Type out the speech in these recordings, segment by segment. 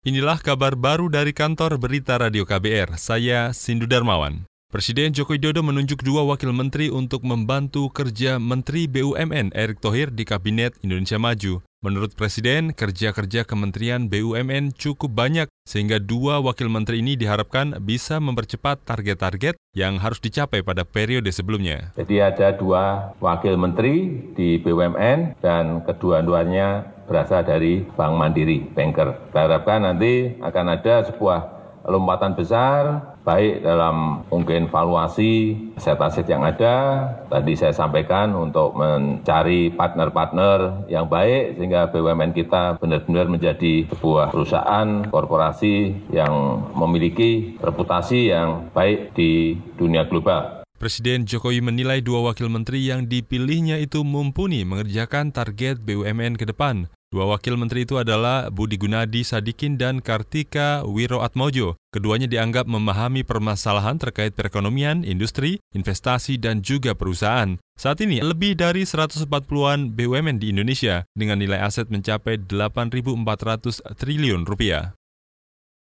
Inilah kabar baru dari kantor Berita Radio KBR. Saya Sindu Darmawan. Presiden Joko Widodo menunjuk dua wakil menteri untuk membantu kerja Menteri BUMN Erick Thohir di Kabinet Indonesia Maju. Menurut Presiden, kerja-kerja Kementerian BUMN cukup banyak sehingga dua wakil menteri ini diharapkan bisa mempercepat target-target yang harus dicapai pada periode sebelumnya. Jadi ada dua wakil menteri di BUMN dan kedua-duanya berasal dari Bank Mandiri, banker. Kita harapkan nanti akan ada sebuah lompatan besar, baik dalam mungkin valuasi aset-aset yang ada. Tadi saya sampaikan untuk mencari partner-partner yang baik sehingga BUMN kita benar-benar menjadi sebuah perusahaan korporasi yang memiliki reputasi yang baik di dunia global. Presiden Jokowi menilai dua wakil menteri yang dipilihnya itu mumpuni mengerjakan target BUMN ke depan. Dua wakil menteri itu adalah Budi Gunadi Sadikin dan Kartika Wiroatmojo. Keduanya dianggap memahami permasalahan terkait perekonomian, industri, investasi, dan juga perusahaan. Saat ini, lebih dari 140-an BUMN di Indonesia dengan nilai aset mencapai 8.400 triliun rupiah.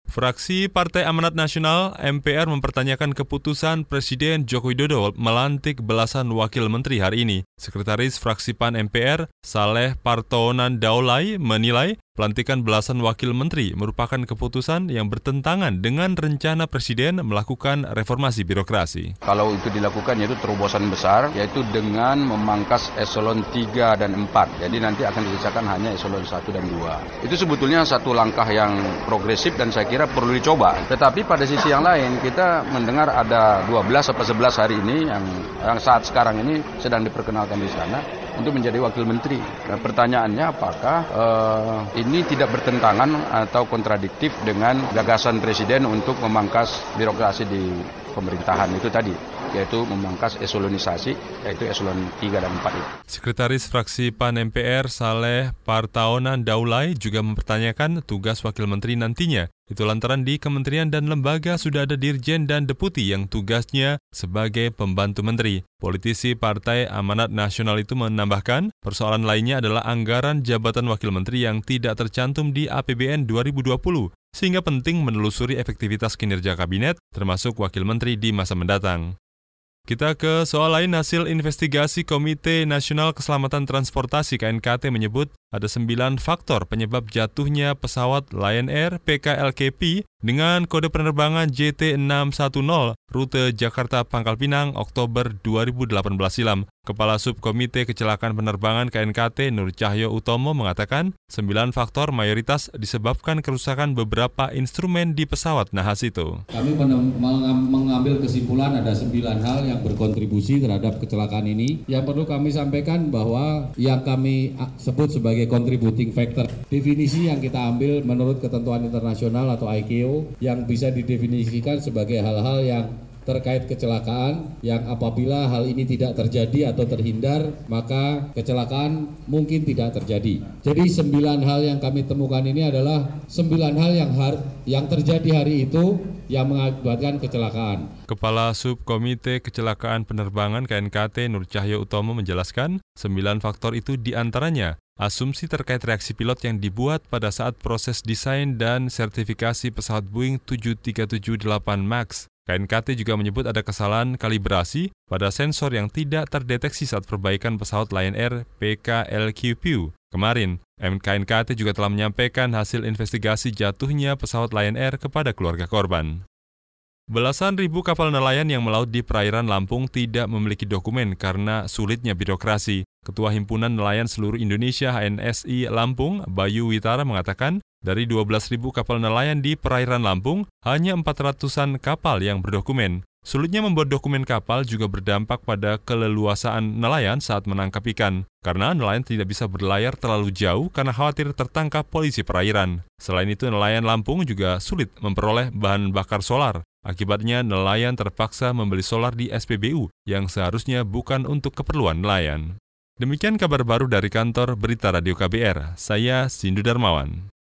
Fraksi Partai Amanat Nasional MPR mempertanyakan keputusan Presiden Joko Widodo melantik belasan wakil menteri hari ini. Sekretaris Fraksi PAN MPR, Saleh Partonan Daulay, menilai Pelantikan belasan wakil menteri merupakan keputusan yang bertentangan dengan rencana Presiden melakukan reformasi birokrasi. Kalau itu dilakukan yaitu terobosan besar, yaitu dengan memangkas eselon 3 dan 4. Jadi nanti akan disisakan hanya eselon 1 dan 2. Itu sebetulnya satu langkah yang progresif dan saya kira perlu dicoba. Tetapi pada sisi yang lain kita mendengar ada 12 atau 11 hari ini yang, yang saat sekarang ini sedang diperkenalkan di sana untuk menjadi wakil menteri. Dan pertanyaannya apakah uh, ini tidak bertentangan atau kontradiktif dengan gagasan presiden untuk memangkas birokrasi di pemerintahan itu tadi yaitu memangkas eselonisasi yaitu eselon 3 dan 4 itu. Sekretaris Fraksi PAN MPR Saleh Partaonan Daulay juga mempertanyakan tugas wakil menteri nantinya. Itu lantaran di kementerian dan lembaga sudah ada dirjen dan deputi yang tugasnya sebagai pembantu menteri. Politisi Partai Amanat Nasional itu menambahkan, persoalan lainnya adalah anggaran jabatan wakil menteri yang tidak tercantum di APBN 2020 sehingga penting menelusuri efektivitas kinerja kabinet, termasuk wakil menteri di masa mendatang. Kita ke soal lain, hasil investigasi Komite Nasional Keselamatan Transportasi KNKT menyebut ada sembilan faktor penyebab jatuhnya pesawat Lion Air PKLKP dengan kode penerbangan JT610 rute Jakarta Pangkal Pinang Oktober 2018 silam. Kepala Subkomite Kecelakaan Penerbangan KNKT Nur Cahyo Utomo mengatakan, sembilan faktor mayoritas disebabkan kerusakan beberapa instrumen di pesawat nahas itu. Kami mengambil kesimpulan ada sembilan hal yang berkontribusi terhadap kecelakaan ini. Yang perlu kami sampaikan bahwa yang kami sebut sebagai contributing factor, definisi yang kita ambil menurut ketentuan internasional atau ICAO yang bisa didefinisikan sebagai hal-hal yang terkait kecelakaan yang apabila hal ini tidak terjadi atau terhindar maka kecelakaan mungkin tidak terjadi. Jadi sembilan hal yang kami temukan ini adalah sembilan hal yang har yang terjadi hari itu yang mengakibatkan kecelakaan. Kepala Subkomite Kecelakaan Penerbangan KNKT Nur Cahyo Utomo menjelaskan, sembilan faktor itu di antaranya asumsi terkait reaksi pilot yang dibuat pada saat proses desain dan sertifikasi pesawat Boeing 737-8 MAX, KNKT juga menyebut ada kesalahan kalibrasi pada sensor yang tidak terdeteksi saat perbaikan pesawat Lion Air PKLQP. Kemarin, KNKT juga telah menyampaikan hasil investigasi jatuhnya pesawat Lion Air kepada keluarga korban. Belasan ribu kapal nelayan yang melaut di perairan Lampung tidak memiliki dokumen karena sulitnya birokrasi. Ketua Himpunan Nelayan Seluruh Indonesia HNSI Lampung, Bayu Witara mengatakan, dari 12.000 kapal nelayan di perairan Lampung, hanya 400-an kapal yang berdokumen. Sulitnya membuat dokumen kapal juga berdampak pada keleluasaan nelayan saat menangkap ikan, karena nelayan tidak bisa berlayar terlalu jauh karena khawatir tertangkap polisi perairan. Selain itu, nelayan Lampung juga sulit memperoleh bahan bakar solar. Akibatnya, nelayan terpaksa membeli solar di SPBU yang seharusnya bukan untuk keperluan nelayan. Demikian kabar baru dari kantor Berita Radio KBR. Saya Sindu Darmawan.